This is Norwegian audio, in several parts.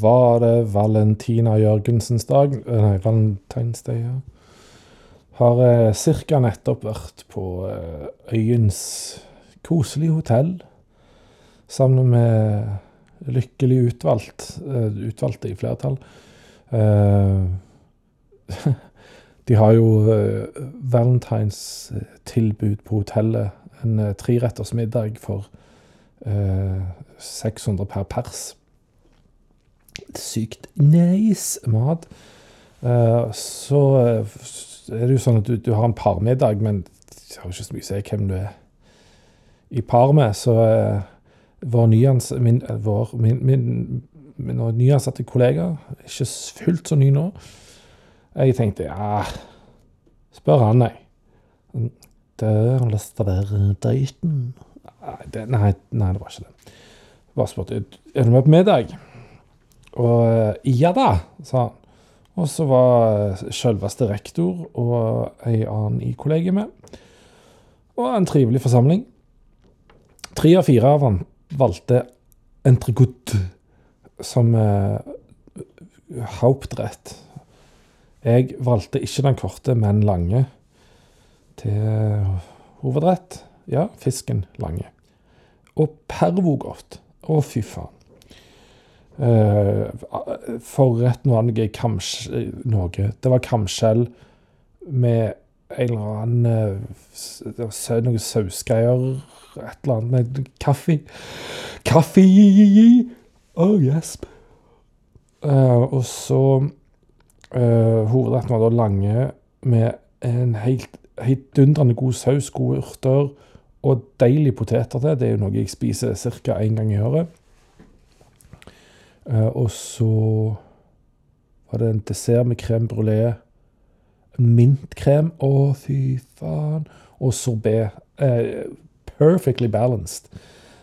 var det Valentina Jørgensens dag. Eh, nei, Valentine's Day, ja. Har eh, ca. nettopp vært på eh, øyens koselige hotell sammen med lykkelig utvalgt, eh, utvalgte i flertall. De har jo eh, valentinstilbud på hotellet. En eh, treretters middag for eh, 600 per pers. Sykt nice mat. Eh, så eh, er det jo sånn at du, du har en parmiddag, men det har jo ikke så mye å si hvem du er i par med. Så eh, vår, nyans, min, vår min, min, min nyansatte kollega, ikke fullt så ny nå, jeg tenkte ja, spør han, jeg. Det har lyst til å være daten. Nei, det, nei, nei, det var ikke det. Bare spurte er du med på middag. Og eh, ja da, sa han. Og så var selveste rektor og ei annen i kollegiet med. Og en trivelig forsamling. Tre av fire valgte entrecôte som eh, hauptrett. Jeg valgte ikke den korte, men lange til hovedrett. Ja, fisken lange. Og pervogodt. Å, fy faen. Forretten var noe kamsk... Noe. Det var kamskjell med en eller annen eh, s- det var Noe sausgreier. Et eller annet med kaffe. Kaffe! Oh, gjesp. Uh, og så uh, Hovedretten var da lange med en helt, heidundrende god saus, gode urter og deilige poteter til. Det er jo noe jeg spiser ca. én gang i året. Eh, og så var det en dessert med crème brulé. Mintkrem. Å, fy faen. Og sorbet. Eh, perfectly balanced.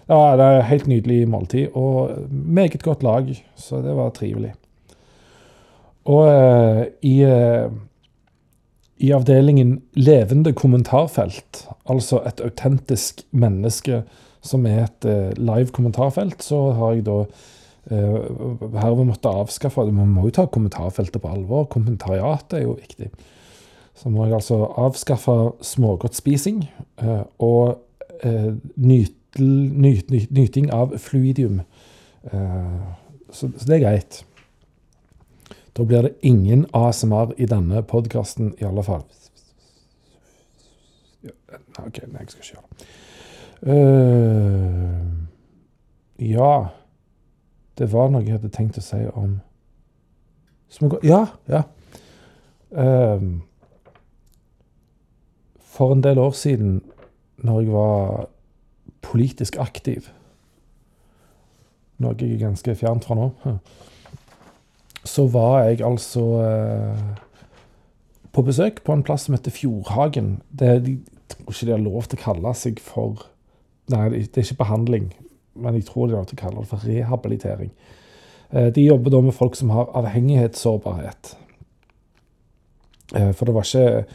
Ja, det er helt nydelig måltid, og meget godt lag, så det var trivelig. Og eh, i, eh, i avdelingen levende kommentarfelt, altså et autentisk menneske som er et eh, live kommentarfelt, så har jeg da eh, vi måtte avskaffe det. Vi må jo ta kommentarfeltet på alvor. Kommentariatet er jo viktig. Så må jeg altså avskaffe smågodtspising eh, og eh, nyting av fluidium. Så, det er greit. Da blir det ingen ASMR i denne podkasten, i alle fall. OK, nei, jeg skal ikke gjøre det. Ja Det var noe jeg hadde tenkt å si om Ja, ja. Um, for en del år siden, når jeg var politisk aktiv Noe jeg er ganske fjernt fra nå. Så var jeg altså uh, på besøk på en plass som heter Fjordhagen. Det, de, jeg tror ikke de har lov til å kalle seg for Nei, det er ikke behandling, men jeg tror de har lov til å kalle det for rehabilitering. Eh, de jobber da med folk som har avhengighetssårbarhet. Eh, for det var ikke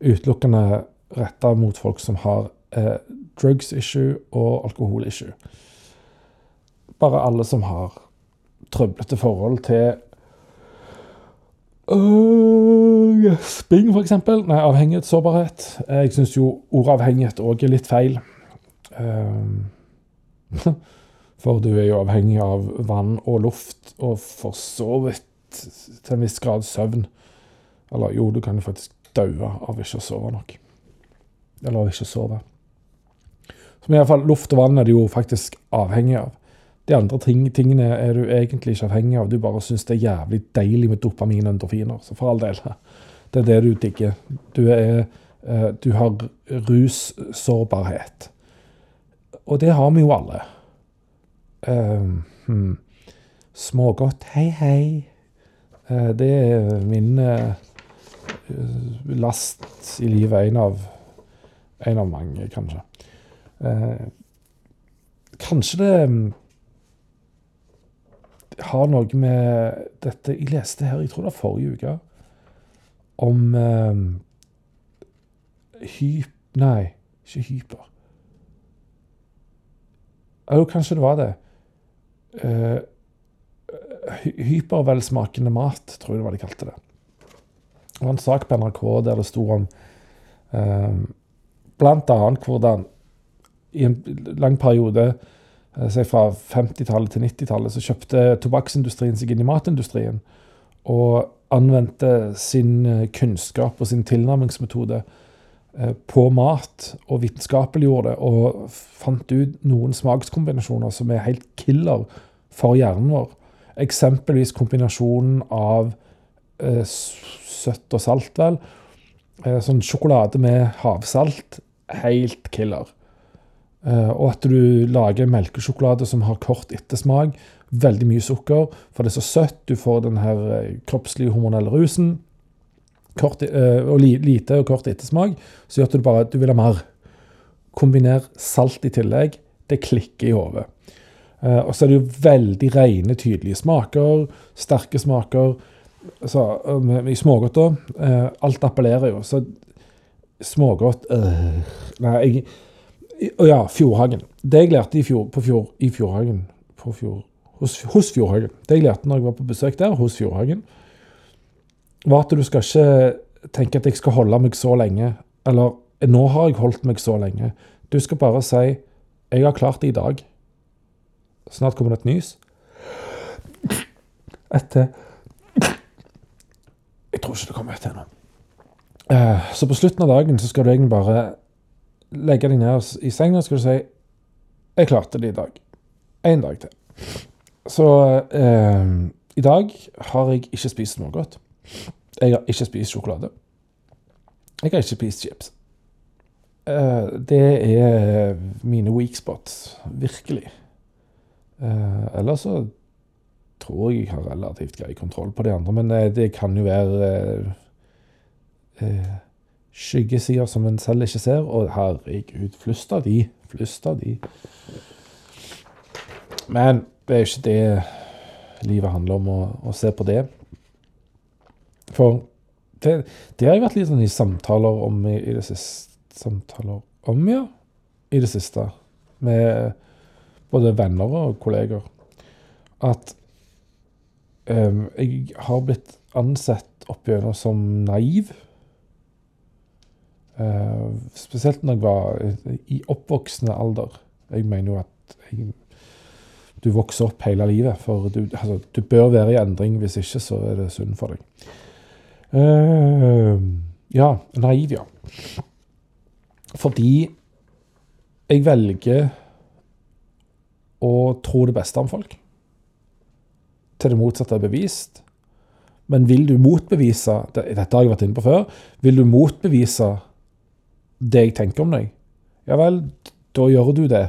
utelukkende retta mot folk som har eh, drugs issue og alkohol issue. Bare alle som har trøblete forhold til Gjesping, for eksempel. Nei, avhengighetssårbarhet. Jeg syns jo ordet avhengighet òg er litt feil. Ehm, For du er jo avhengig av vann og luft, og for så vidt til en viss grad søvn. Eller jo, du kan jo faktisk daue av ikke å sove nok. Eller av ikke å sove. Som i alle fall, luft og vann er du jo faktisk avhengig av. De andre ting, tingene er du egentlig ikke avhengig av. Du bare syns det er jævlig deilig med dopamin og endorfiner. Så for all del. Det er det du digger. Du, er, eh, du har russårbarhet. Og det har vi jo alle. Uh, hmm. Smågodt, hei, hei. Uh, det er min uh, last i livet. En av, en av mange, kanskje. Eh, kanskje det har noe med dette Jeg leste her, jeg tror det var forrige uke, om hyp... Nei, ikke hyper. Jo, kanskje det var det. Uh, hypervelsmakende mat, tror jeg det var de kalte det. Det var en sak på NRK der det sto om uh, blant annet hvordan i en lang periode, eh, si fra 50-tallet til 90-tallet, så kjøpte tobakksindustrien seg inn i matindustrien. Og anvendte sin eh, kunnskap og sin tilnærmingsmetode eh, på mat, og vitenskapeliggjorde det, og fant ut noen smakskombinasjoner som er helt killer for hjernen vår. Eksempelvis kombinasjonen av eh, søtt og salt, vel. Eh, sånn sjokolade med havsalt, helt killer. Eh, og at du lager melkesjokolade som har kort ettersmak, veldig mye sukker, for det er så søtt, du får den her eh, kroppslige hormonelle rusen, kort, eh, og li, lite og kort ettersmak, så gjør at du bare du vil ha mer. Kombiner salt i tillegg, det klikker i hodet. Eh, og så er det jo veldig rene, tydelige smaker, sterke smaker. Så, eh, med- I smågodt, da. Eh, alt appellerer jo. Så smågodt øh, Nei, jeg Å ja, Fjordhagen. Det jeg lærte i, fjor, på fjor, i Fjordhagen på fjor, hos, hos Fjordhagen Det jeg lærte når jeg var på besøk der, hos Fjordhagen, var at du skal ikke tenke at jeg skal holde meg så lenge. Eller nå har jeg holdt meg så lenge. Du skal bare si 'Jeg har klart det i dag'. Snart kommer det et nys. Et til. Jeg tror ikke det kommer et til. Eh, Så på slutten av dagen så skal du egentlig bare legge deg ned i senga og si 'Jeg klarte det i dag'. En dag til. Så eh, i dag har jeg ikke spist smågodt. Jeg har ikke spist sjokolade. Jeg har ikke spist chips. Eh, det er mine weak spots. Virkelig. Eh, ellers så tror jeg jeg har relativt grei kontroll på de andre, men eh, det kan jo være skyggesider som en selv ikke ser, og herregud, flust av de. Flust av de. Men det er jo ikke det livet handler om, å, å se på det. For det, det har jeg vært litt sånn i samtaler om i, i det siste Samtaler om, ja. I det siste. Med både venner og kolleger. At um, jeg har blitt ansett opp igjennom som naiv. Uh, spesielt når jeg var i oppvoksende alder. Jeg mener jo at jeg, du vokser opp hele livet. For du, altså, du bør være i endring, hvis ikke så er det synd for deg. Eh, ja, naiv, ja. Fordi jeg velger å tro det beste om folk. Til det motsatte er bevist. Men vil du motbevise Dette har jeg vært inne på før. Vil du motbevise det jeg tenker om deg, ja vel, da gjør du det.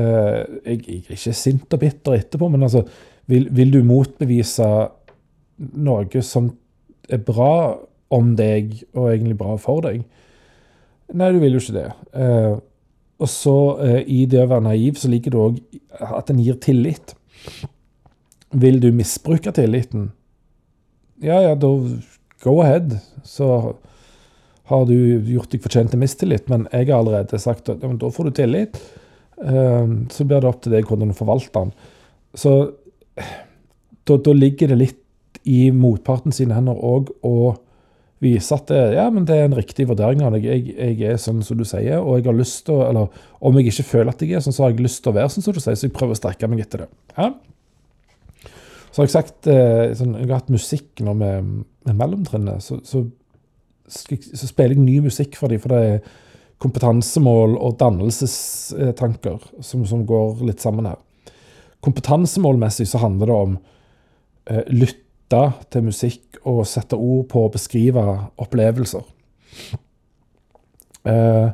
Eh, jeg, jeg er ikke sint og bitter etterpå, men altså Vil, vil du motbevise noe som er bra om deg, og egentlig bra for deg? Nei, du vil jo ikke det. Eh, og så eh, i det å være naiv, så ligger det òg at en gir tillit. Vil du misbruke tilliten? Ja, ja, da go ahead. Så har du gjort deg fortjent til mistillit, men jeg har allerede sagt at ja, da får du tillit. Eh, så blir det opp til deg hvordan du forvalter den. Så da, da ligger det litt i motparten sine hender òg å vise at det, ja, men det er en riktig vurdering av deg. Jeg, jeg er sånn som du sier, og jeg har lyst til å Eller om jeg ikke føler at jeg er sånn, så har jeg lyst til å være sånn som du sier, så jeg prøver å strekke meg etter det. Ja. Så har jeg sagt eh, sånn, Jeg har hatt musikk nå med, med mellomtrinnet, så, så, så spiller jeg ny musikk for dem, for det er kompetansemål og dannelsestanker som, som går litt sammen her. Kompetansemålmessig så handler det om eh, lytte til musikk og sette ord på å beskrive opplevelser. Eh,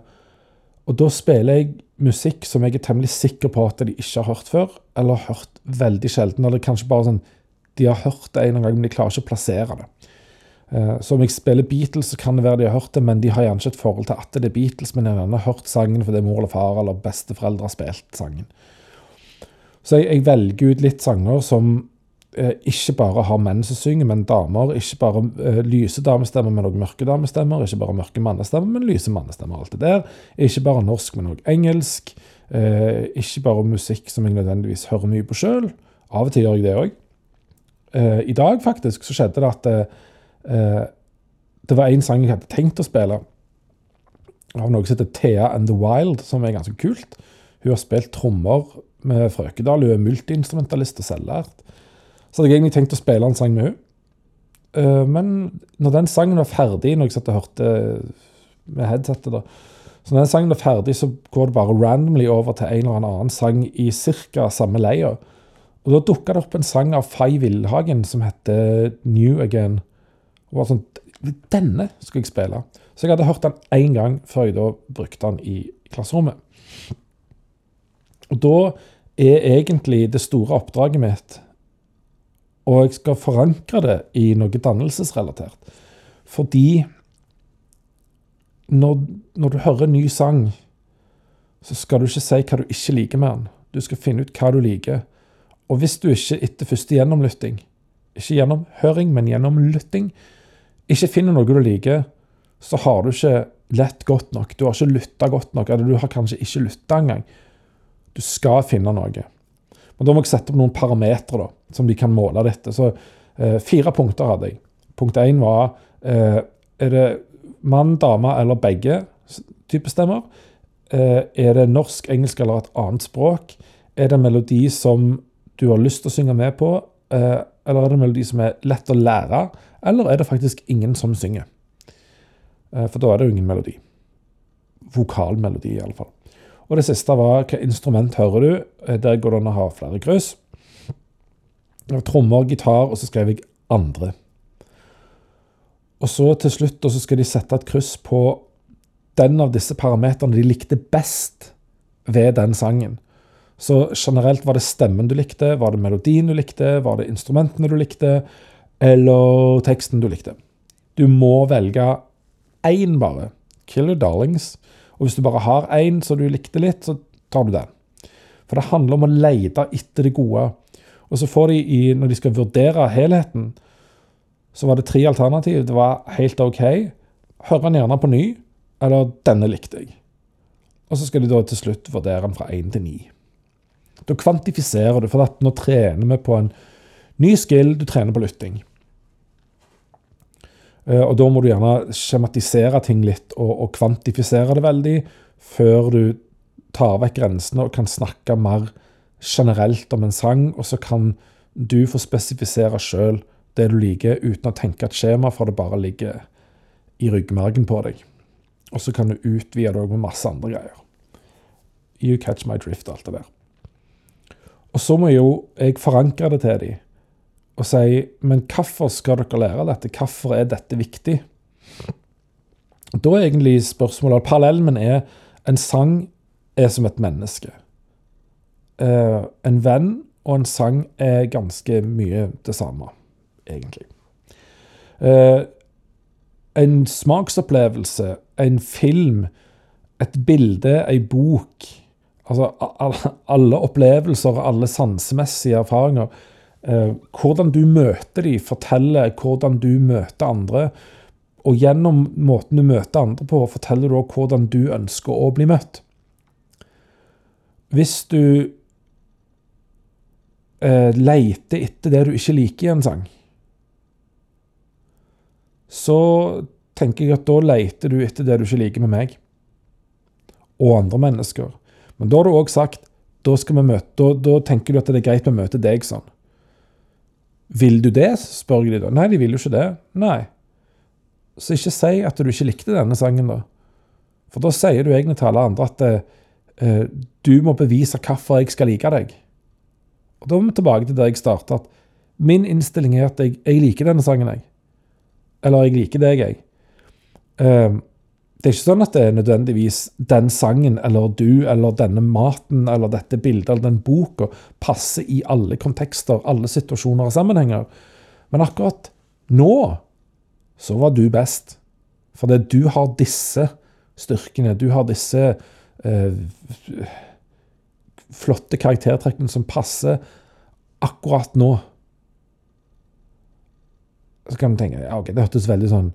og da spiller jeg musikk som jeg er temmelig sikker på at de ikke har hørt før, eller har hørt veldig sjelden, eller kanskje bare sånn De har hørt det en gang, men de klarer ikke å plassere det. Eh, så om jeg spiller Beatles, så kan det være de har hørt det, men de har gjerne ikke et forhold til at det er Beatles, men de har hørt sangen fordi mor eller far eller besteforeldre har spilt sangen. Så jeg, jeg velger ut litt sanger som ikke bare har menn som synger, men damer. Ikke bare uh, lyse damestemmer, men også mørke damestemmer. Ikke bare mørke mannestemmer, men lyse mannestemmer. Alt det der. Ikke bare norsk, men også engelsk. Uh, ikke bare musikk som jeg nødvendigvis hører mye på sjøl. Av og til gjør jeg det òg. Uh, i dag, faktisk, så skjedde det at eh, det var en sang jeg hadde tenkt å spille av noe som heter Thea and the Wild, som er ganske kult. Hun har spilt trommer med Frøkedal, hun er multiinstrumentalist og selvlært. Så hadde jeg egentlig tenkt å spille en sang med henne. Uh, men når den sangen var ferdig, når jeg satt og hørte med headsetet da, så når den sangen er ferdig, så går det bare randomly over til en eller annen sang i ca. samme leia. Og da dukka det opp en sang av Fay Villhagen som heter New Again. Og var sånn, Denne skulle jeg spille. Så jeg hadde hørt den én gang før jeg da brukte den i klasserommet. Og da er egentlig det store oppdraget mitt og jeg skal forankre det i noe dannelsesrelatert. Fordi når, når, du hører en ny sang, så skal du ikke si hva du ikke liker med den. Du skal finne ut hva du liker. Og hvis du ikke etter første gjennomlytting, ikke gjennomhøring, men gjennomlytting, ikke finner noe du liker, så har du ikke lett godt nok. Du har ikke lytta godt nok, eller du har kanskje ikke lytta engang. Du skal finne noe. Men da må jeg sette opp noen parametere som de kan måle dette. Så eh, fire punkter hadde jeg. Punkt én var eh, er det mann, dame eller begge type stemmer? Eh, er det norsk, engelsk eller et annet språk? Er det en melodi som du har lyst til å synge med på? Eh, eller er det en melodi som er lett å lære? Eller er det faktisk ingen som synger? Eh, for da er det jo ingen melodi. Vokalmelodi, i alle fall. Og det siste var hva instrument hører du? Eh, der går det an å ha flere kryss. Trommer, gitar, og så skrev jeg andre. Og så til slutt så skal de sette et kryss på den av disse parameterne de likte best ved den sangen. Så generelt var det stemmen du likte, var det melodien du likte, var det instrumentene du likte, eller teksten du likte. Du må velge én bare. Killer Darlings. Og hvis du bare har én som du likte litt, så tar du den. For det handler om å lete etter det gode. Og så får de, i, når de skal vurdere helheten, så var det tre alternativ. Det var helt OK. hører den gjerne på ny, eller denne likte jeg. Og så skal de da til slutt vurdere den fra én til ni. Da kvantifiserer du, for nå trener vi på en ny skill. Du trener på lytting. Eh, og da må du gjerne skjematisere ting litt og, og kvantifisere det veldig, før du tar vekk grensene og kan snakke mer generelt om en sang, og så kan du få spesifisere sjøl det du liker, uten å tenke et skjema, for det bare ligger i ryggmargen på deg. Og så kan du utvide det med masse andre greier. You catch my drift alt det der. Og så må jo jeg forankre det til dem og sier men hvorfor skal dere lære dette? Hvorfor er dette viktig? Da er egentlig spørsmålet Parallellen min er en sang er som et menneske. Uh, en venn og en sang er ganske mye det samme, egentlig. Uh, en smaksopplevelse, en film, et bilde, ei bok Altså alle opplevelser, og alle sansemessige erfaringer Eh, hvordan du møter dem, forteller hvordan du møter andre. Og gjennom måten du møter andre på, forteller du også hvordan du ønsker å bli møtt. Hvis du eh, leter etter det du ikke liker i en sang, så tenker jeg at da leter du etter det du ikke liker med meg og andre mennesker. Men da har du òg sagt da, møte, da, da tenker du at det er greit å møte deg sånn. Vil du det? spør de da. Nei, de vil jo ikke det. Nei. Så ikke si at du ikke likte denne sangen, da. For da sier du egentlig til alle andre at eh, du må bevise hvorfor jeg skal like deg. Og Da er vi tilbake til der jeg starta. Min innstilling er at jeg, jeg, liker denne sangen, jeg. Eller jeg liker deg, jeg. Eh, det er ikke sånn at det er nødvendigvis den sangen eller du eller denne maten eller dette bildet eller den boka passer i alle kontekster, alle situasjoner og sammenhenger. Men akkurat nå så var du best. Fordi du har disse styrkene, du har disse eh, flotte karaktertrekkene som passer akkurat nå. Så kan du tenke ja, ok, det hørtes veldig sånn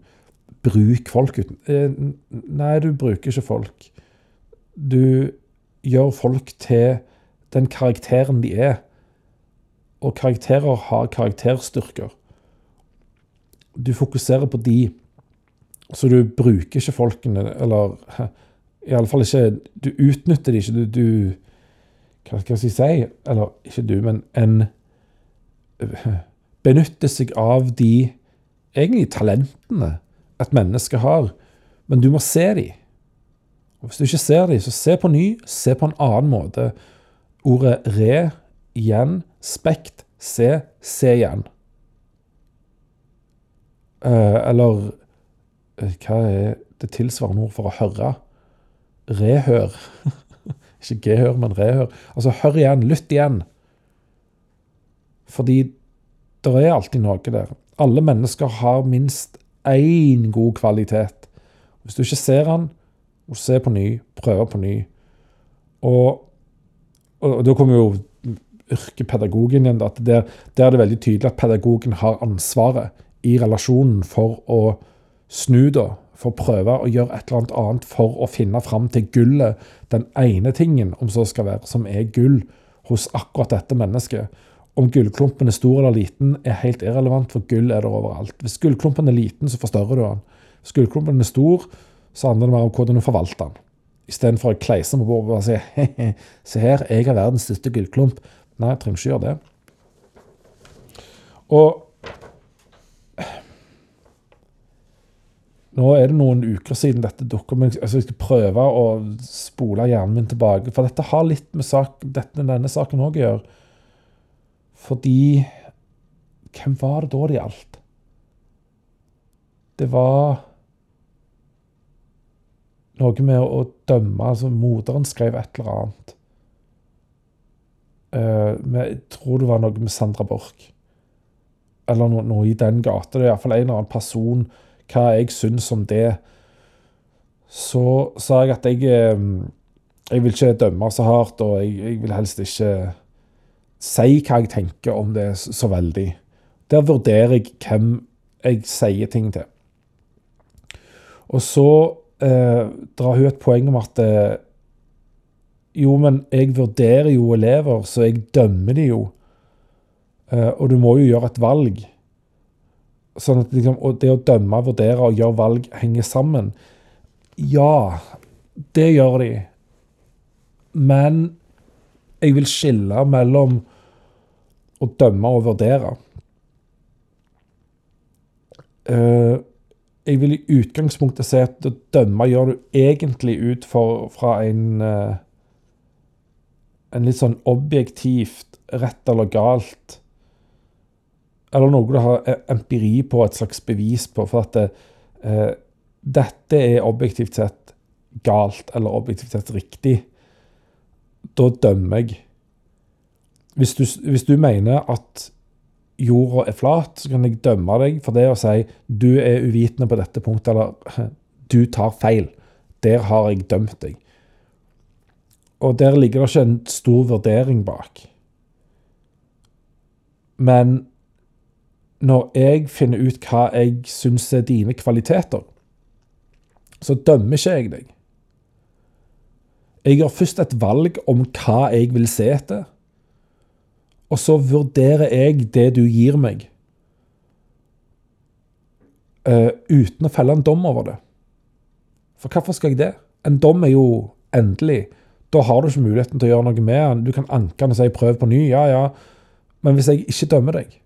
Bruk folk uten eh, Nei, du bruker ikke folk. Du gjør folk til den karakteren de er. og karakterer har karakterstyrker. Du fokuserer på de, så du bruker ikke folkene, eller iallfall ikke Du utnytter de ikke. Du, du Hva skal jeg si? Eller ikke du, men en benytter seg av de egentlig talentene et menneske har, men du må se dem. Og Hvis du ikke ser dem, så se på ny, se på en annen måte. Ordet re, igjen, spekt, se, se igjen. Uh, eller uh, hva er det tilsvarende ord for å høre? Rehør. ikke gehør, men rehør. Altså, hør igjen, lytt igjen. Fordi det er alltid noe der. Alle mennesker har minst én god kvalitet. Hvis du ikke ser den, må du se på ny, prøve på ny. Og, og, og da kommer jo yrkepedagogen igjen. at der, der, er det veldig tydelig at pedagogen har ansvaret i relasjonen for å snu da, for å prøve å gjøre et eller annet annet for å finne fram til gullet, den ene tingen, om så skal være, som er gull hos akkurat dette mennesket. Om gullklumpen er stor eller liten, er helt irrelevant, for gull er der overalt. Hvis gullklumpen er liten, så forstørrer du den. Hvis gullklumpen er stor, så handler det mer om hvordan du forvalter den. Istedenfor å kleise meg bordet og si he se her, jeg har verdens største gullklump. Nei, jeg trenger ikke gjøre det. Og Nå er det noen uker siden dette dukker opp. Altså jeg skal prøve å spole hjernen min tilbake. For dette har litt med sak, dette, denne saken òg å gjøre. Fordi Hvem var det da det gjaldt? Det var noe med å dømme altså Moderen skrev et eller annet. Uh, jeg tror det var noe med Sandra Borch. Eller noe, noe, i den gata. Det er iallfall en eller annen person. Hva jeg syns om det. Så sa jeg at jeg eh, Jeg vil ikke dømme så hardt, og jeg, jeg vil helst ikke si hva jeg tenker om det så veldig. Der vurderer jeg hvem jeg sier ting til. Og så eh, drar hun et poeng om at eh, jo, men jeg vurderer jo elever, så jeg dømmer de jo. Eh, og du må jo gjøre et valg. Sånn at liksom, og det å dømme, vurdere og gjøre valg henger sammen. Ja, det gjør de. Men jeg vil skille mellom å dømme og vurdere. Uh, jeg vil i utgangspunktet si at å dømme gjør du egentlig ut for, fra en uh, en litt sånn objektivt rett eller galt Eller noe du har e, empiri på, et slags bevis på. For at det, uh, dette er objektivt sett galt eller objektivt sett riktig. Da dømmer jeg. Hvis du, hvis du mener at jorda er flat, så kan jeg dømme deg for det å si du er uvitende på dette punktet, eller du tar feil. Der har jeg dømt deg. Og der ligger det ikke en stor vurdering bak. Men når jeg finner ut hva jeg syns er dine kvaliteter, så dømmer ikke jeg deg. Jeg gjør først et valg om hva jeg vil se etter. Og så vurderer jeg det du gir meg, uh, uten å felle en dom over det. For hvorfor skal jeg det? En dom er jo endelig. Da har du ikke muligheten til å gjøre noe med den. Du kan anke den og si 'prøv på ny', ja ja. Men hvis jeg ikke dømmer deg,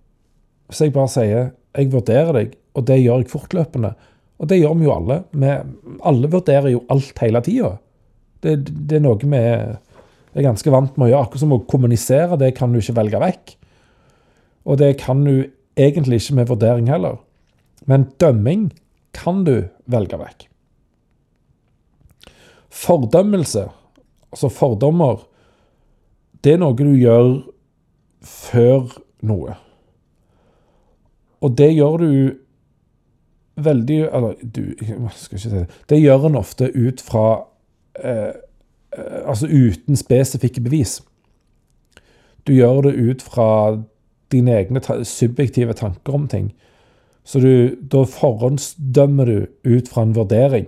hvis jeg bare sier 'jeg vurderer deg', og det gjør jeg fortløpende Og det gjør vi jo alle. Vi, alle vurderer jo alt hele tida. Det, det, er noe med er ganske vant med å gjøre. Akkurat som å kommunisere, det kan du ikke velge vekk. Og det kan du egentlig ikke med vurdering heller. Men dømming kan du velge vekk. Fordømmelse, altså fordommer, det er noe du gjør før noe. Og det gjør du veldig Eller du, jeg skal ikke si det. Det gjør en ofte ut fra eh, altså uten spesifikke bevis. Du gjør det ut fra dine egne subjektive tanker om ting. Så du, da forhåndsdømmer du ut fra en vurdering.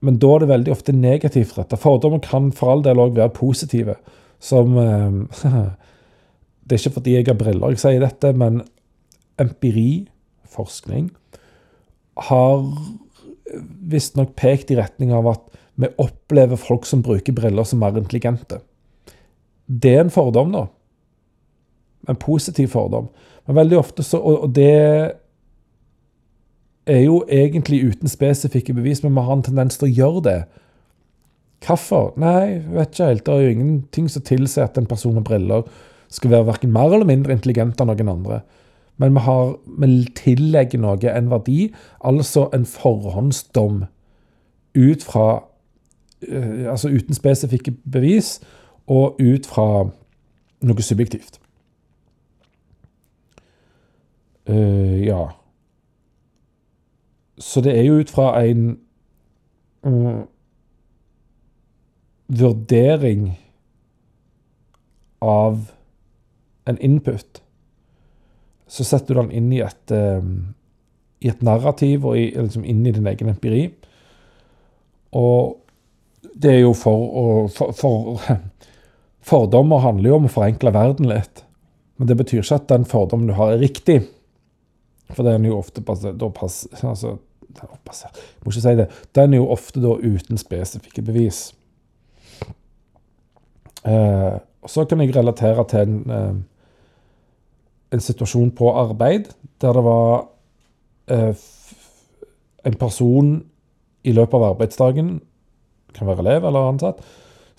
Men da er det veldig ofte negativt retta. Fordommer kan for all del òg være positive. Som eh, Det er ikke fordi jeg har briller jeg sier dette, men empiri, forskning, har visstnok pekt i retning av at vi opplever folk som bruker briller, som mer intelligente. Det er en fordom, da. En positiv fordom. Men veldig ofte så Og det er jo egentlig uten spesifikke bevis, men vi har en tendens til å gjøre det. Hvorfor? Nei, vet ikke helt. Det er jo ingenting som tilsier at en person med briller skal være verken mer eller mindre intelligent enn noen andre. Men vi, har, vi tillegger noe en verdi, altså en forhåndsdom, ut fra Altså uten spesifikke bevis, og ut fra noe subjektivt. Uh, ja. Så det er jo ut fra en uh, vurdering av en input. Så setter du den inn i et, um, i et narrativ og i, liksom inn i din egen empiri. Og det er jo for å for, for, Fordommer handler jo om å forenkle verden litt. Men det betyr ikke at den fordommen du har, er riktig. For den er jo ofte da pass, altså, jeg må ikke si det. Den er jo ofte da uten spesifikke bevis. Eh, Så kan jeg relatere til en, eh, en situasjon på arbeid der det var eh, en person i løpet av arbeidsdagen, kan være elev eller ansatt,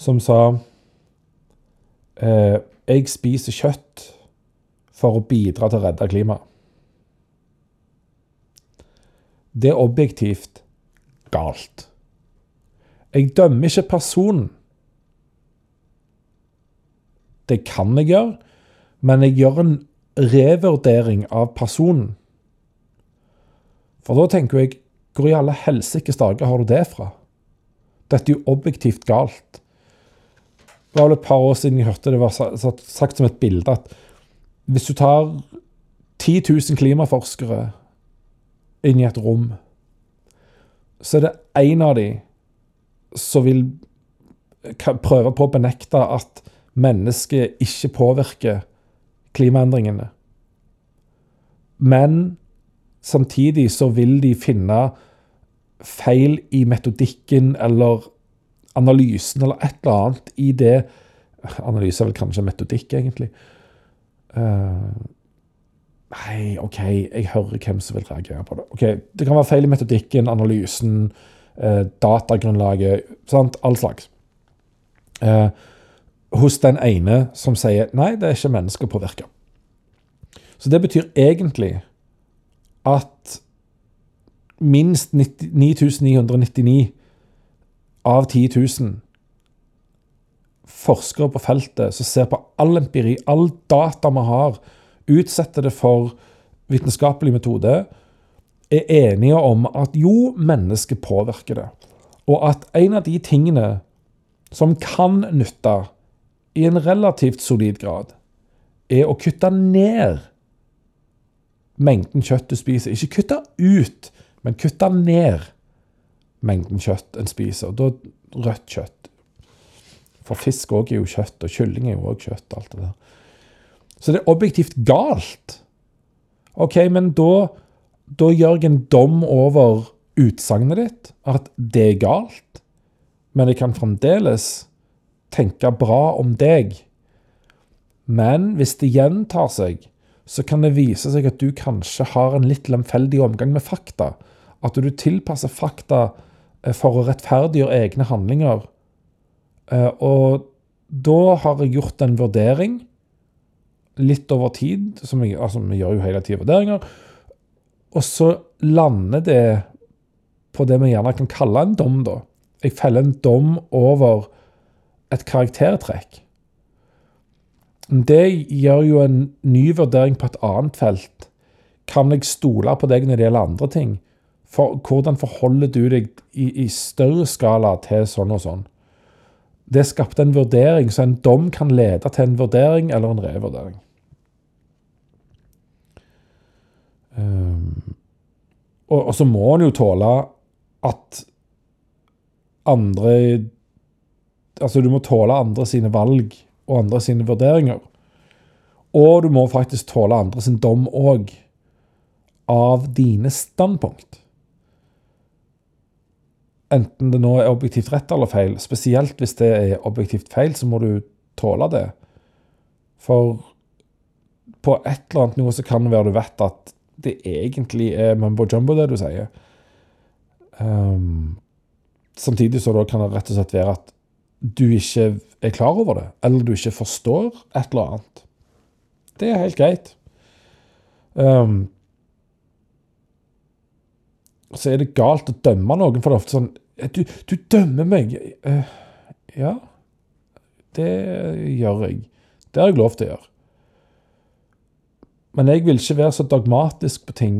som sa eh, jeg spiser kjøtt for å bidra til å redde klimaet. Det er objektivt galt. Jeg dømmer ikke personen. Det kan jeg gjøre, men jeg gjør en revurdering av personen. For da tenker jeg hvor i alle helsikes dager har du det fra? Dette er jo objektivt galt. Det var vel et par år siden jeg hørte det var sagt som et bilde at hvis du tar 10 000 klimaforskere inn i et rom, så er det én av de som vil prøve på å benekte at mennesket ikke påvirker klimaendringene. Men samtidig så vil de finne feil i metodikken eller analysen eller et eller annet i det Analyse er vel kanskje metodikk, egentlig. Uh, Nei, OK, jeg hører hvem som vil reagere på det. Ok, Det kan være feil i metodikken, analysen, uh, datagrunnlaget, sant? all slags. Uh, hos den ene som sier nei, det er ikke menneskepåvirka. Så det betyr egentlig at minst 9999 av 10 000 forskere på feltet som ser på all empiri, all data vi har, utsetter det for vitenskapelig metode, er enige om at jo, mennesket påvirker det. Og at en av de tingene som kan nytte i en relativt solid grad, er å kutte ned mengden kjøtt du spiser. Ikke kutte ut, men kutta ned mengden kjøtt en spiser. Og da rødt kjøtt. For fisk òg er jo kjøtt, og kylling er jo òg kjøtt. og alt det der. Så det er objektivt galt. OK, men da, da gjør jeg en dom over utsagnet ditt, at det er galt. Men jeg kan fremdeles tenke bra om deg. Men hvis det gjentar seg, så kan det vise seg at du kanskje har en litt lemfeldig omgang med fakta. At du tilpasser fakta eh, for å rettferdiggjøre egne handlinger. Eh, og da har jeg gjort en vurdering litt over tid. Som jeg, altså, vi gjør jo hele tida vurderinger. Og så lander det på det vi gjerne kan kalle en dom, da. Jeg feller en dom over et karaktertrekk. Det gjør jo en ny vurdering på et annet felt. Kan jeg stole på deg når det gjelder andre ting? For, hvordan forholder du deg i, i større skala til sånn og sånn? Det skapte en vurdering, så en dom kan lede til en vurdering eller en revurdering. Um, og, og, så må en jo tåle at andre Altså, du må tåle andre sine valg og andre sine vurderinger. Og du må faktisk tåle andre sin dom òg, av dine standpunkt. Enten det nå er objektivt rett eller feil. Spesielt hvis det er objektivt feil, så må du tåle det. For på et eller annet nivå så kan det være du vet at det egentlig er mumbo jumbo, det du sier. Um, samtidig så da kan det rett og slett være at du ikke er klar over det, eller du ikke forstår et eller annet. Det er helt greit. Um, så er det galt å dømme noen, for det er ofte sånn Du, du dømmer meg. Uh, ja, det gjør jeg. Det har jeg lov til å gjøre. Men jeg vil ikke være så dogmatisk på ting,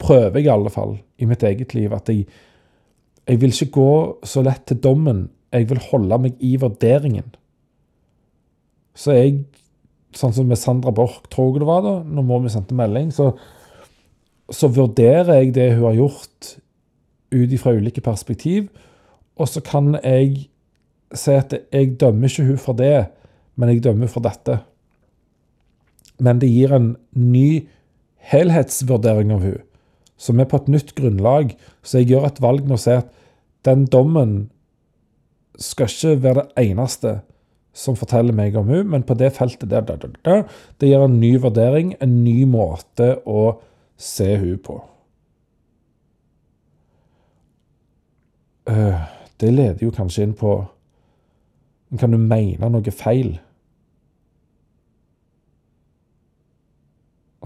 prøver jeg i alle fall, i mitt eget liv, at jeg, jeg vil ikke gå så lett til dommen. Jeg vil holde meg i vurderingen. Så jeg, sånn som med Sandra Borch, tror jeg det var da, når vi sendte melding, så, så vurderer jeg det hun har gjort ut ifra ulike perspektiv, og så kan jeg si at jeg dømmer ikke hun for det, men jeg dømmer for dette men det gir en ny helhetsvurdering av hun, som er på et nytt grunnlag. Så jeg gjør et valg med å si at den dommen skal ikke være det eneste som forteller meg om hun, men på det feltet der, der, der, der det gir en ny vurdering, en ny måte å se hun på. Det leder jo kanskje inn på Kan du mene noe feil?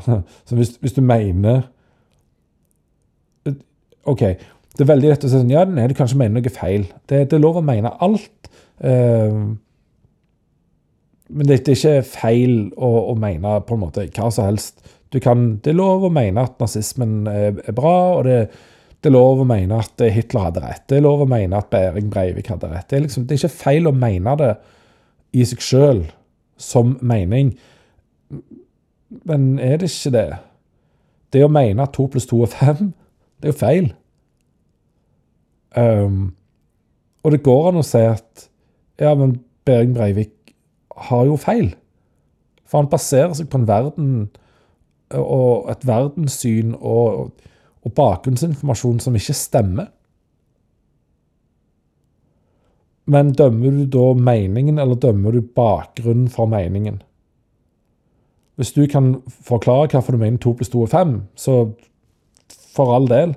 Så hvis, hvis, du mener OK. Det er veldig lett å si sånn Ja, nei, du kanskje mener noe feil. Det, det er lov å mene alt. Uh, men det, det, er ikke feil å, å, mene på en måte hva som helst. Kan, det er lov å mene at nazismen er, er bra, og det, det, er lov å mene at Hitler hadde rett. Det er lov å mene at Behring Breivik hadde rett. Det er, liksom, det er ikke feil å mene det i seg sjøl som mening. Men er det ikke det? Det å mene at to pluss to er fem, det er jo feil. Um, og det går an å si at ja, men Behring Breivik har jo feil. For han baserer seg på en verden og et verdenssyn og, og bakgrunnsinformasjon som ikke stemmer. Men dømmer du da meningen, eller dømmer du bakgrunnen for meningen? Hvis du kan forklare hvorfor du mener to pluss to er fem, så for all del.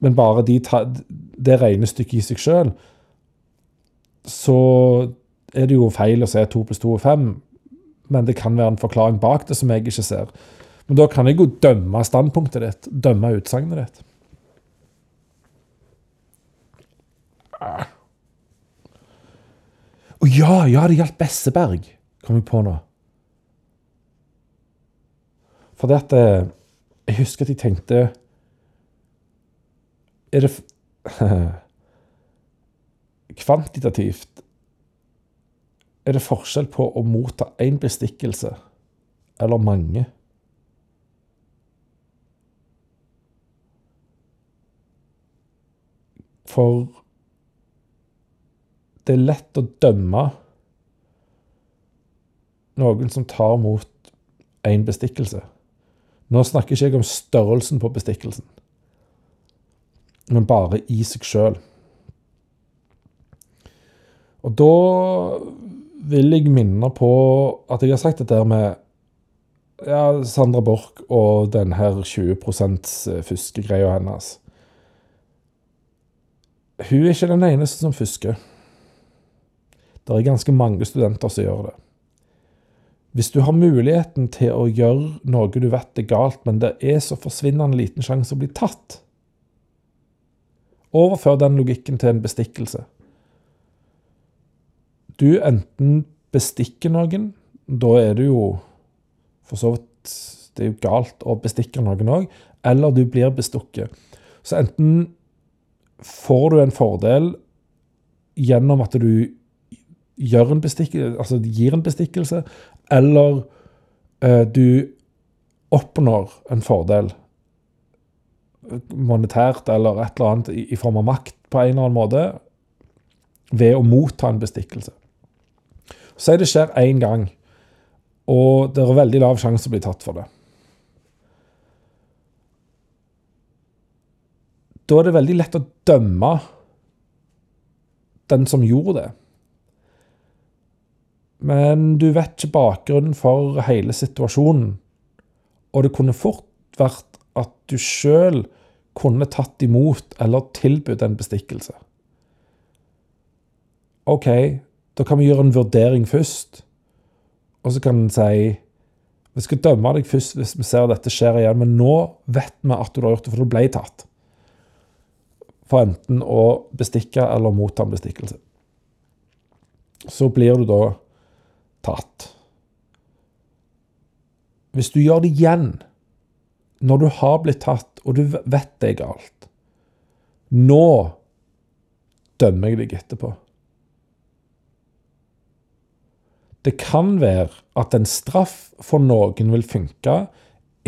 Men bare de det regnestykket i seg sjøl, så er det jo feil å si to pluss to er fem. Men det kan være en forklaring bak det som jeg ikke ser. Men da kan jeg jo dømme standpunktet ditt, dømme utsagnet ditt. Å ja, ja, det gjaldt Besseberg, kom jeg på nå. For at eh, Jeg husker at jeg tenkte Er det Kvantitativt er det forskjell på å motta én bestikkelse eller mange. For det er lett å dømme noen som tar mot én bestikkelse. Nå snakker ikke jeg om størrelsen på bestikkelsen, men bare i seg sjøl. Og da vil jeg minne på at jeg har sagt dette med ja, Sandra Borch og den her 20% fuskegreia hennes. Hun er ikke den eneste som fusker. Det er ganske mange studenter som gjør det. Hvis du har muligheten til å gjøre noe du vet er galt, men det er så forsvinnende liten sjanse å bli tatt, overfør den logikken til en bestikkelse. Du enten bestikker noen, da er det jo for så vidt det er jo galt å bestikke noen òg, eller du blir bestukket. Så enten får du en fordel gjennom at du gjør en altså gir en bestikkelse, eller eh, du oppnår en fordel monetært eller et eller annet i, i, form av makt på en eller annen måte ved å motta en bestikkelse. Si det skjer én gang, Og det er veldig lav sjanse å bli tatt for det. Da er det veldig lett å dømme den som gjorde det. Men du vet ikke bakgrunnen for hele situasjonen. Og det kunne fort vært at du sjøl kunne tatt imot eller tilbudt en bestikkelse. OK, da kan vi gjøre en vurdering først. Og så kan en si Vi skal dømme deg først hvis vi ser at dette skjer igjen, men nå vet vi at du har gjort det, for du ble tatt. For enten å bestikke eller motta en bestikkelse. Så blir du da tatt. Hvis du gjør det igjen, når du har blitt tatt, og du vet det er galt Nå dømmer jeg deg etterpå. Det kan være at en straff for noen vil funke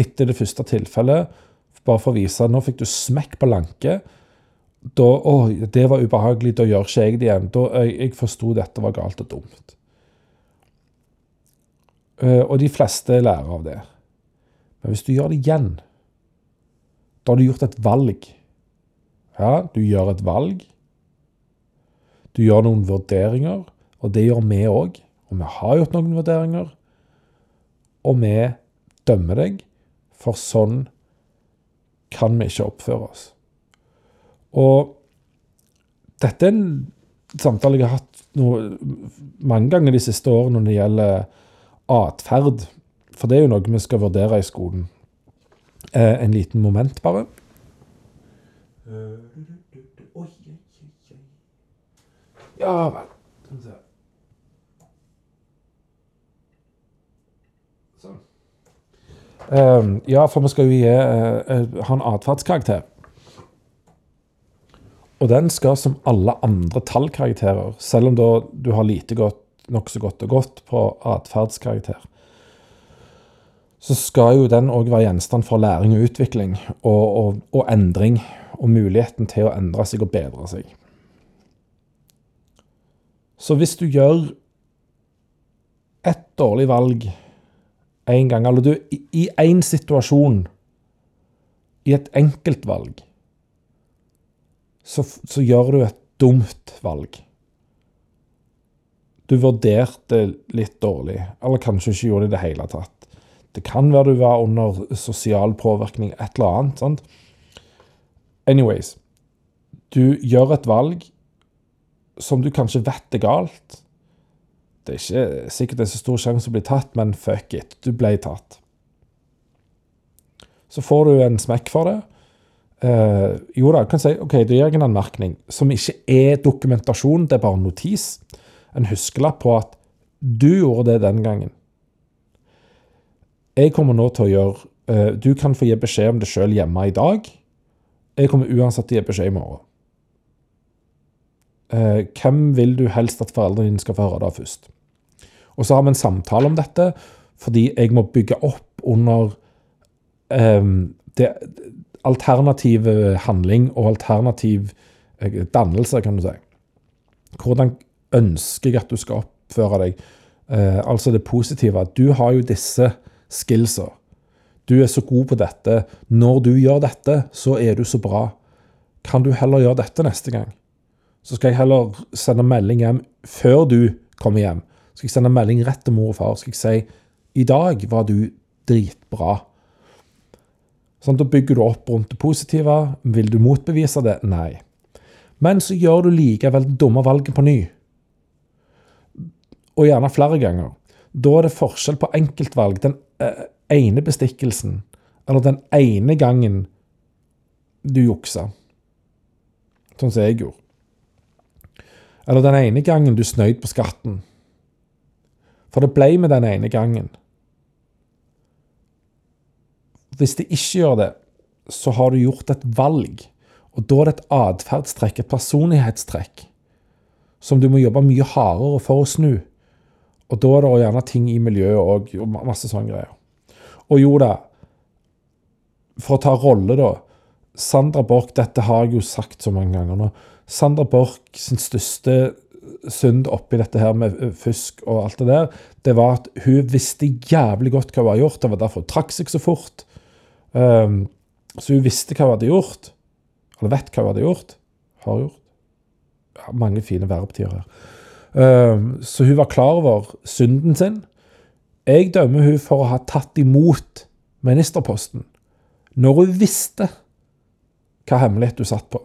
etter det første tilfellet, bare for å vise at nå fikk du smekk på lanke. Da, å, det var ubehagelig, da gjør ikke jeg det igjen. Da, jeg jeg forsto dette var galt og dumt. Eh, og de fleste lærer av det. Men hvis du gjør det igjen, da har du gjort et valg. Ja, du gjør et valg. Du gjør noen vurderinger, og det gjør vi òg. Og vi har gjort noen vurderinger. Og vi dømmer deg, for sånn kan vi ikke oppføre oss. Og dette er en samtale jeg har hatt noe, mange ganger de siste årene når det gjelder atferd. For det er jo noe vi skal vurdere i skolen. Eh, en liten moment, bare. Ja vel. Sånn. Eh, ja, for vi skal jo gi, eh, ha en atferdskarakter. Og den skal som alle andre tallkarakterer, selv om da du har lite godt nokså godt og godt på atferdskarakter, så skal jo den òg være gjenstand for læring og utvikling og, og, og, endring. Og muligheten til å endre seg og bedre seg. Så hvis du gjør et dårlig valg én gang, eller du i én situasjon, i et enkeltvalg, så, så gjør du et dumt valg du vurderte litt dårlig, eller kanskje ikke gjorde det i det hele tatt. Det kan være du var under sosial påvirkning, et eller annet. sant? Anyways, du gjør et valg som du kanskje vet er galt. Det er ikke sikkert det er så stor sjanse å bli tatt, men fuck it, du ble tatt. Så får du en smekk for det. Uh, jo da, kan si OK, det jeg en anmerkning som ikke er dokumentasjon, det er bare notis en huskelapp på at du gjorde det den gangen. Jeg kommer nå til å gjøre uh, Du kan få gi beskjed om det sjøl hjemme i dag. Jeg kommer uansett til å gi beskjed i morgen. Uh, hvem vil du helst at foreldrene dine skal få høre det først? Og så har vi en samtale om dette, fordi jeg må bygge opp under um, det alternative handling og alternativ dannelse, kan du si. Hvordan ønsker jeg at du skal oppføre deg. Eh, altså det positive. Du har jo disse skillsa. Du er så god på dette. Når du gjør dette, så er du så bra. Kan du heller gjøre dette neste gang? Så skal jeg heller sende melding hjem før du kommer hjem. Skal jeg sende melding rett til mor og far. Skal jeg si i dag var du dritbra. Sånn, Da bygger du opp rundt det positive. Vil du motbevise det? Nei. Men så gjør du likevel det dumme valget på ny og gjerne flere ganger. Da er det forskjell på enkeltvalg. Den eh, ene bestikkelsen, eller den ene gangen du juksa. Sånn som jeg gjorde. Eller den ene gangen du snøyd på skatten. For det ble med den ene gangen. Hvis det ikke gjør det, så har du gjort et valg. Og da er det et atferdstrekk, et personlighetstrekk, som du må jobbe mye hardere for å snu. Og da er det gjerne ting i miljøet òg, og masse sånne greier. Og jo da, for å ta rolle, da. Sandra Borch, dette har jeg jo sagt så mange ganger nå. Sandra Borch sin største synd oppi dette her med fusk og alt det der, det var at hun visste jævlig godt hva hun hadde gjort. Det var derfor hun trakk seg så fort. Um, så hun visste hva hun hadde gjort. Eller vet hva hun hadde gjort. Har gjort. Ja, mange fine verbtider her. Um, så hun var klar over synden sin. Jeg dømmer hun for å ha tatt imot ministerposten når hun visste hva hemmelighet hun satt på.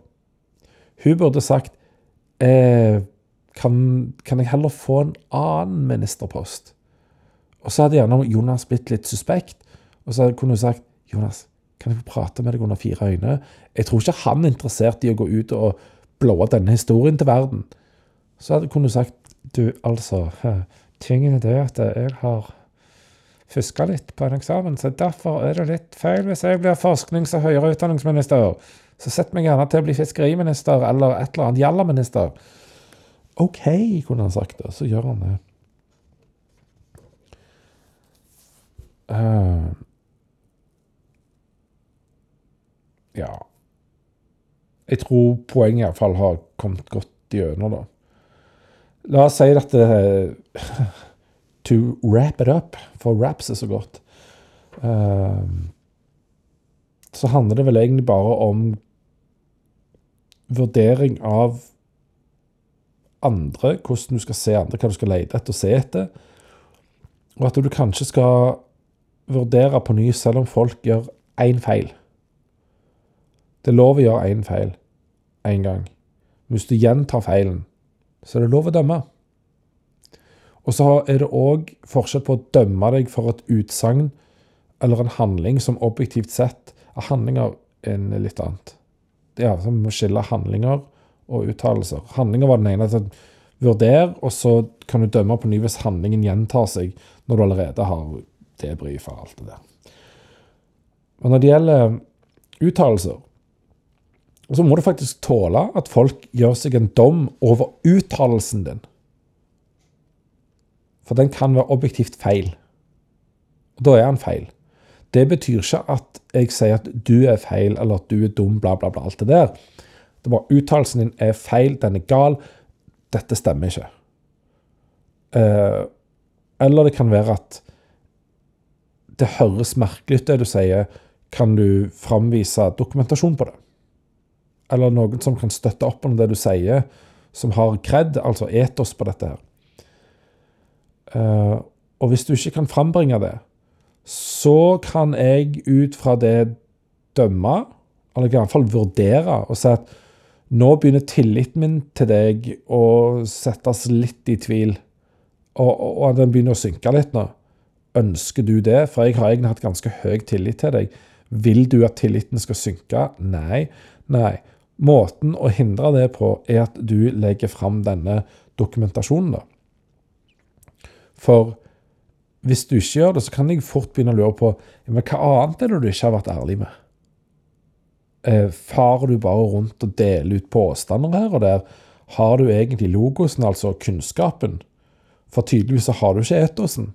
Hun burde sagt eh, kan, kan, jeg heller få en annen ministerpost? Og så hadde gjerne Jonas blitt litt suspekt. Og så kunne hun sagt Jonas, kan jeg få prate med deg under fire øyne? Jeg tror ikke han er interessert i å gå ut og blåe denne historien til verden. Så hadde hun sagt du, altså, tingen er det at jeg har fuska litt på en eksamen, så derfor er det litt feil hvis jeg blir forsknings- og høyere utdanningsminister. Så sett meg gjerne til å bli fiskeriminister eller et eller annet jallaminister. OK, kunne han sagt det. Så gjør han det. Uh, ja Jeg tror poenget iallfall har kommet godt gjennom, da. La oss si at uh, To wrap it up, for raps er så godt. Uh, så handler det vel egentlig bare om vurdering av andre, hvordan du skal se andre, hva du skal lete etter og se etter. Og at du kanskje skal vurdere på ny selv om folk gjør én feil. Det er lov å gjøre én feil én gang. Hvis du gjentar feilen, så er det lov å dømme. Og så er det òg forskjell på å dømme deg for et utsagn eller en handling som objektivt sett er handlinger enn litt annet ja, så vi må skille handlinger og uttalelser. Handlinger var den ene. Altså, vurder, og så kan du dømme på ny hvis handlingen gjentar seg når du allerede har debrifa alt det der. Men når det gjelder uttalelser, så må du faktisk tåle at folk gjør seg en dom over uttalelsen din. For den kan være objektivt feil. Og da er den feil. Det betyr ikke at jeg sier at du er feil, eller at du er dum, bla, bla, bla. Alt det der. Det var Uttalelsen din er feil, den er gal. Dette stemmer ikke. Eh, eller det kan være at det høres merkelig ut, det du sier. Kan du framvise dokumentasjon på det? Eller noen som kan støtte opp under det du sier, som har kred, altså etos på dette her. Uh, og hvis du ikke kan frambringe det, så kan jeg ut fra det dømme, eller i hvert fall vurdere, og si at nå begynner tilliten min til deg å settes litt i tvil, og, og, og den begynner å synke litt nå. Ønsker du det? For jeg har egentlig hatt ganske høy tillit til deg. Vil du at tilliten skal synke? Nei. Nei. Måten å hindre det på, er at du legger fram denne dokumentasjonen. da. For hvis du ikke gjør det, så kan jeg fort begynne å lure på men hva annet er det du ikke har vært ærlig med. Eh, farer du bare rundt og deler ut påstander her og der? Har du egentlig logosen, altså kunnskapen? For tydeligvis så har du ikke etosen.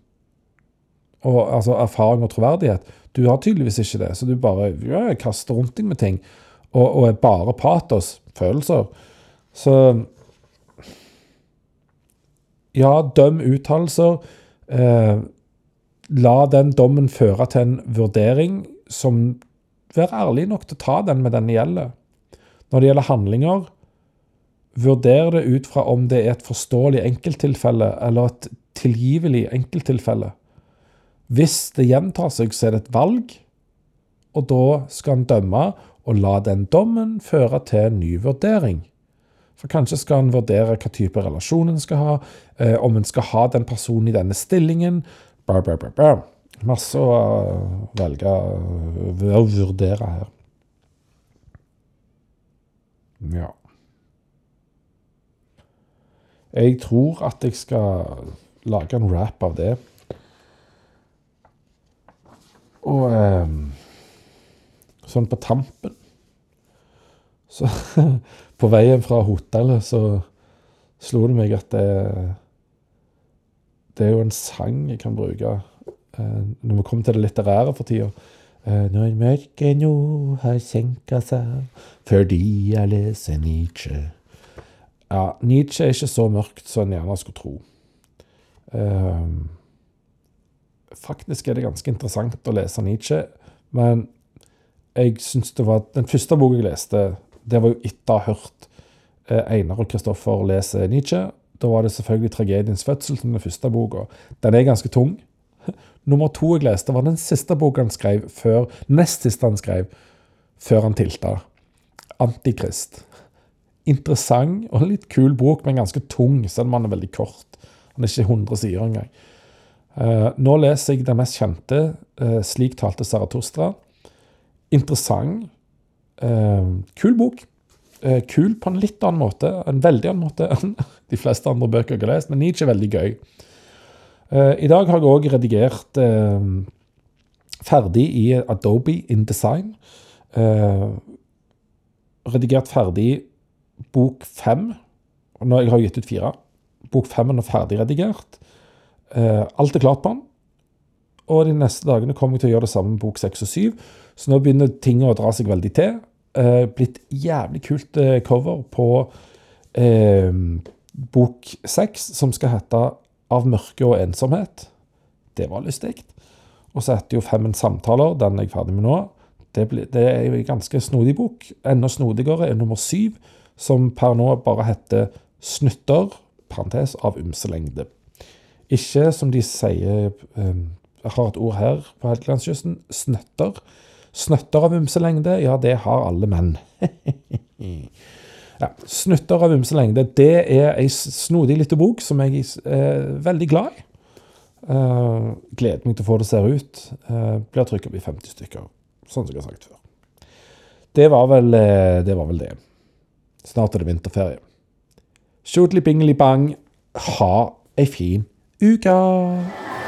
Og altså erfaring og troverdighet. Du har tydeligvis ikke det, så du bare ja, kaster rundt deg med ting. Og, og er bare patos, følelser. Så Ja, døm uttalelser. Eh, la den dommen føre til en vurdering som Vær ærlig nok til å ta den med den det gjelder. Når det gjelder handlinger, vurder det ut fra om det er et forståelig enkelttilfelle eller et tilgivelig enkelttilfelle. Hvis det gjentar seg, så er det et valg, og da skal en dømme og la den dommen føre til en ny vurdering. For kanskje skal en vurdere hva type relasjon en skal ha, eh, om en skal ha den personen i denne stillingen, bra, bra, bra. Masse å velge å vurdere her. Ja. Jeg tror at jeg skal lage en rap av det. Og eh, sånn på tampen Så på veien fra hotellet så slo det meg at det det er jo en sang jeg kan bruke eh, når vi kommer til det litterære for tida. Eh, når mørket nå har senka seg fordi jeg leser Nietzsche. ja, Nietzsche er ikke så mørkt som en gjerne skulle tro. Ehm, faktisk er det ganske interessant å lese Nietzsche, men jeg syns det var Den første boka jeg leste, det var jo etter å ha hørt eh, Einar og Kristoffer lese Nietzsche. Da var det selvfølgelig 'Tragediens fødsel' som den første boka. Den er ganske tung. Nummer to jeg leste, var den siste boka han skrev før Nest siste han skrev før han tilta. 'Antikrist'. Interessant og litt kul bok, men ganske tung, selv om han er veldig kort. Han er ikke 100 sider engang. Uh, nå leser jeg den mest kjente, uh, 'Slik talte Zarathustra'. Interessant. Uh, kul bok. kul på en litt annen måte, en veldig annen måte enn de fleste andre bøker jeg har lest, men Nietzsche er veldig gøy. I dag har jeg òg redigert ferdig i Adobe InDesign. redigert ferdig bok fem. Nå jeg har gitt ut fire. Bok fem er nå ferdig redigert. Eh, alt er klart på den. Og de neste dagene kommer jeg til å gjøre det samme med bok seks og syv. Så nå begynner ting å dra seg veldig til. Eh, blitt jævlig kult eh, cover på eh, bok seks, som skal hete 'Av mørke og ensomhet'. Det var lystig. Og så heter jo Femmen samtaler, den er jeg ferdig med nå. Det, ble, det er jo en ganske snodig bok. Enda snodigere er nummer syv, som per nå bare heter 'Snutter', parentes, av ymse lengde. Ikke som de sier Jeg har et ord her på Helgelandskysten. Snøtter. Snøtter av ymse lengde, ja, det har alle menn. ja, Snutter av ymse lengde, det er ei snodig lita bok som jeg er veldig glad i. Uh, gleder meg til å få det ser ut. Uh, blir trykket opp i 50 stykker, sånn som jeg har sagt før. Det var vel, det, var vel det. Snart er det vinterferie. Tjodli bingeli bang, ha ei fin uke!